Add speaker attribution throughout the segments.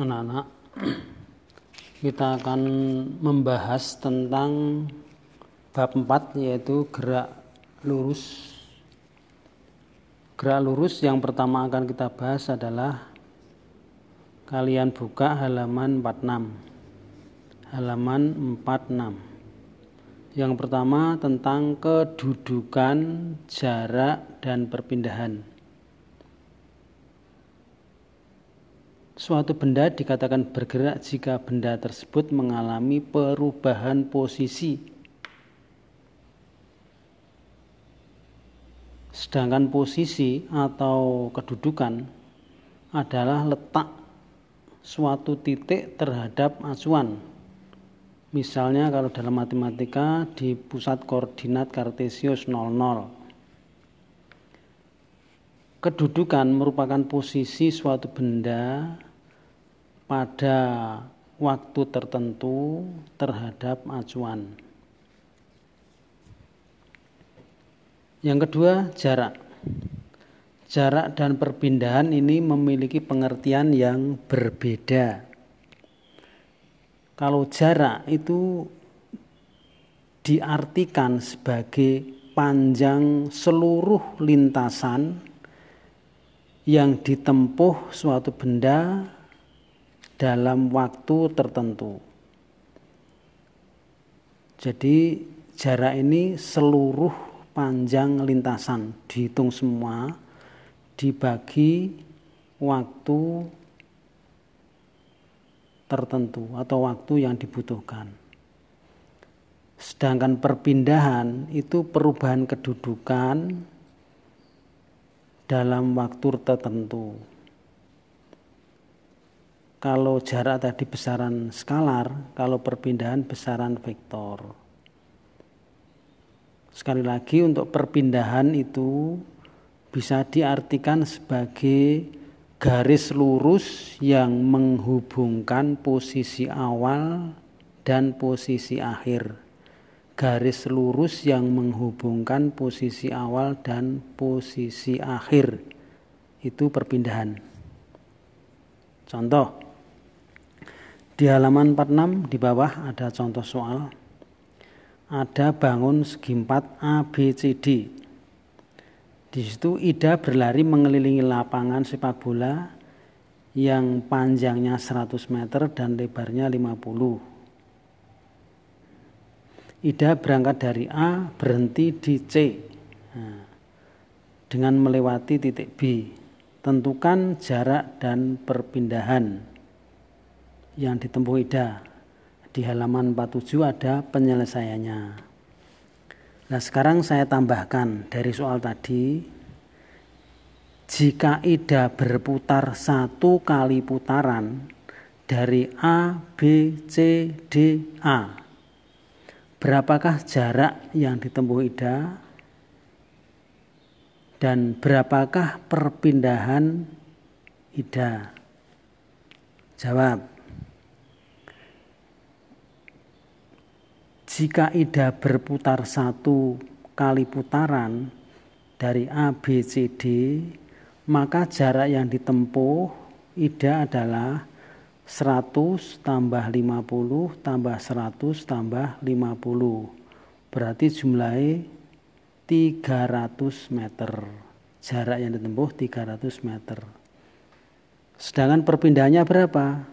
Speaker 1: anak-anak kita akan membahas tentang bab 4 yaitu gerak lurus. Gerak lurus yang pertama akan kita bahas adalah kalian buka halaman 46 halaman 46 yang pertama tentang kedudukan jarak dan perpindahan Suatu benda dikatakan bergerak jika benda tersebut mengalami perubahan posisi. Sedangkan posisi atau kedudukan adalah letak suatu titik terhadap acuan. Misalnya kalau dalam matematika di pusat koordinat kartesius 00. Kedudukan merupakan posisi suatu benda pada waktu tertentu terhadap acuan. Yang kedua, jarak. Jarak dan perpindahan ini memiliki pengertian yang berbeda. Kalau jarak itu diartikan sebagai panjang seluruh lintasan yang ditempuh suatu benda dalam waktu tertentu. Jadi jarak ini seluruh panjang lintasan dihitung semua dibagi waktu tertentu atau waktu yang dibutuhkan. Sedangkan perpindahan itu perubahan kedudukan dalam waktu tertentu kalau jarak tadi besaran skalar, kalau perpindahan besaran vektor. Sekali lagi untuk perpindahan itu bisa diartikan sebagai garis lurus yang menghubungkan posisi awal dan posisi akhir. Garis lurus yang menghubungkan posisi awal dan posisi akhir. Itu perpindahan. Contoh, di halaman 46 di bawah ada contoh soal. Ada bangun segi 4 ABCD. Di situ Ida berlari mengelilingi lapangan sepak bola yang panjangnya 100 meter dan lebarnya 50. Ida berangkat dari A, berhenti di C. Nah, dengan melewati titik B. Tentukan jarak dan perpindahan yang ditempuh Ida. Di halaman 47 ada penyelesaiannya. Nah sekarang saya tambahkan dari soal tadi, jika Ida berputar satu kali putaran dari A, B, C, D, A, berapakah jarak yang ditempuh Ida dan berapakah perpindahan Ida? Jawab. Jika Ida berputar satu kali putaran dari A, B, C, D, maka jarak yang ditempuh Ida adalah 100 tambah 50 tambah 100 tambah 50. Berarti jumlahnya 300 meter. Jarak yang ditempuh 300 meter. Sedangkan perpindahannya berapa?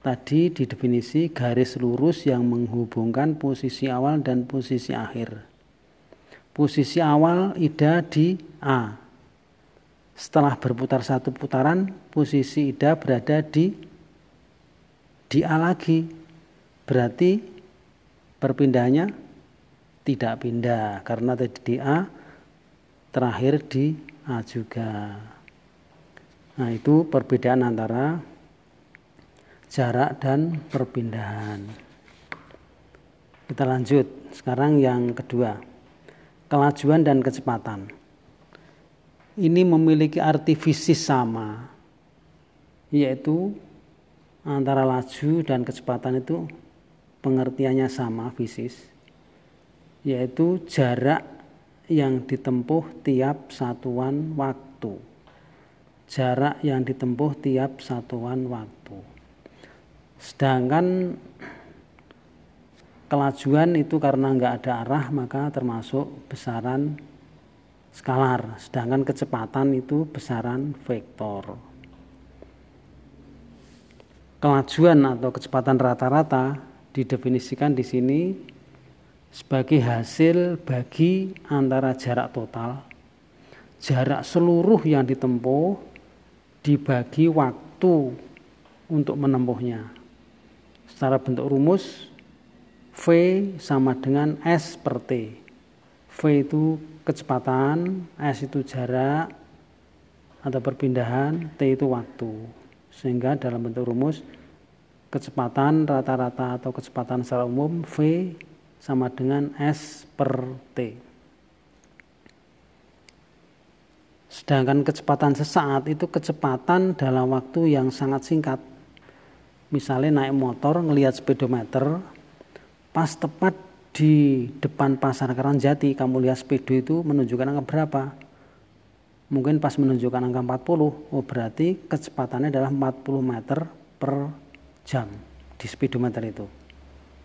Speaker 1: Tadi didefinisi garis lurus yang menghubungkan posisi awal dan posisi akhir. Posisi awal Ida di A. Setelah berputar satu putaran, posisi Ida berada di di A lagi. Berarti perpindahannya tidak pindah karena tadi di A terakhir di A juga. Nah, itu perbedaan antara jarak dan perpindahan. Kita lanjut. Sekarang yang kedua. Kelajuan dan kecepatan. Ini memiliki arti fisik sama yaitu antara laju dan kecepatan itu pengertiannya sama fisis yaitu jarak yang ditempuh tiap satuan waktu. jarak yang ditempuh tiap satuan waktu. Sedangkan kelajuan itu karena nggak ada arah maka termasuk besaran skalar. Sedangkan kecepatan itu besaran vektor. Kelajuan atau kecepatan rata-rata didefinisikan di sini sebagai hasil bagi antara jarak total, jarak seluruh yang ditempuh dibagi waktu untuk menempuhnya. Secara bentuk rumus V sama dengan S per T. V itu kecepatan, S itu jarak atau perpindahan, T itu waktu. Sehingga dalam bentuk rumus kecepatan rata-rata atau kecepatan secara umum V sama dengan S per T. Sedangkan kecepatan sesaat itu kecepatan dalam waktu yang sangat singkat. Misalnya naik motor ngelihat speedometer, pas tepat di depan pasar Karangjati kamu lihat speedo itu menunjukkan angka berapa? Mungkin pas menunjukkan angka 40, oh berarti kecepatannya adalah 40 meter per jam di speedometer itu.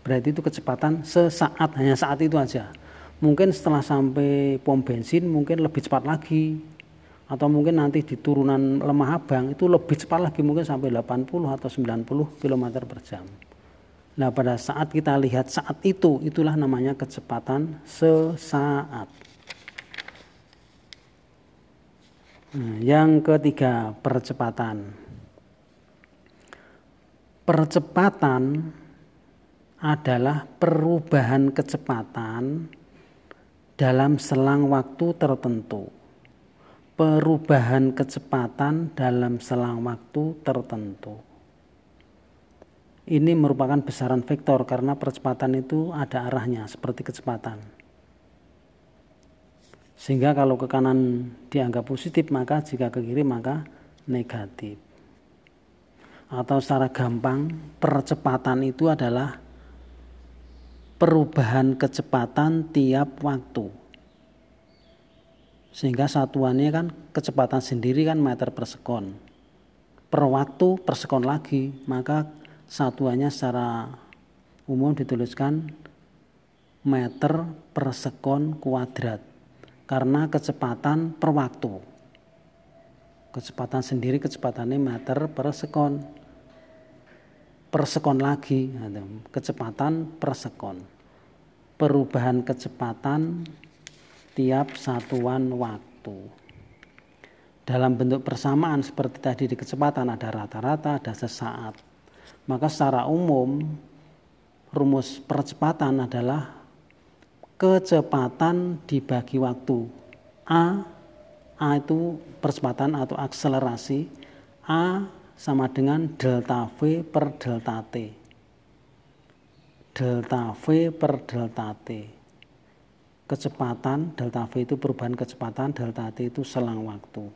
Speaker 1: Berarti itu kecepatan sesaat, hanya saat itu aja. Mungkin setelah sampai pom bensin mungkin lebih cepat lagi, atau mungkin nanti di turunan lemah abang itu lebih cepat lagi mungkin sampai 80 atau 90 km per jam. Nah pada saat kita lihat saat itu itulah namanya kecepatan sesaat. Nah, yang ketiga percepatan. Percepatan adalah perubahan kecepatan dalam selang waktu tertentu perubahan kecepatan dalam selang waktu tertentu. Ini merupakan besaran vektor karena percepatan itu ada arahnya seperti kecepatan. Sehingga kalau ke kanan dianggap positif maka jika ke kiri maka negatif. Atau secara gampang percepatan itu adalah perubahan kecepatan tiap waktu sehingga satuannya kan kecepatan sendiri kan meter per sekon. Per waktu per sekon lagi. Maka satuannya secara umum dituliskan meter per sekon kuadrat. Karena kecepatan per waktu. Kecepatan sendiri kecepatannya meter per sekon. Per sekon lagi. Kecepatan per sekon. Perubahan kecepatan tiap satuan waktu. Dalam bentuk persamaan seperti tadi di kecepatan ada rata-rata, ada sesaat. Maka secara umum rumus percepatan adalah kecepatan dibagi waktu. A A itu percepatan atau akselerasi. A sama dengan delta V per delta T. Delta V per delta T kecepatan delta V itu perubahan kecepatan delta T itu selang waktu.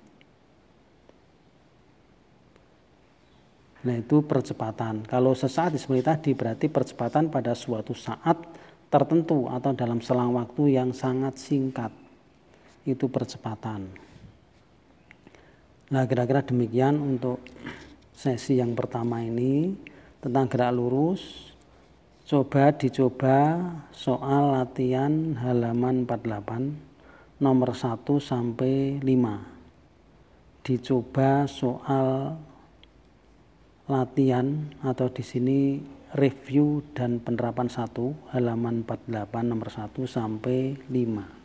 Speaker 1: Nah itu percepatan. Kalau sesaat seperti tadi berarti percepatan pada suatu saat tertentu atau dalam selang waktu yang sangat singkat. Itu percepatan. Nah kira-kira demikian untuk sesi yang pertama ini tentang gerak lurus Coba dicoba soal latihan halaman 48 nomor 1 sampai 5. Dicoba soal latihan atau di sini review dan penerapan 1 halaman 48 nomor 1 sampai 5.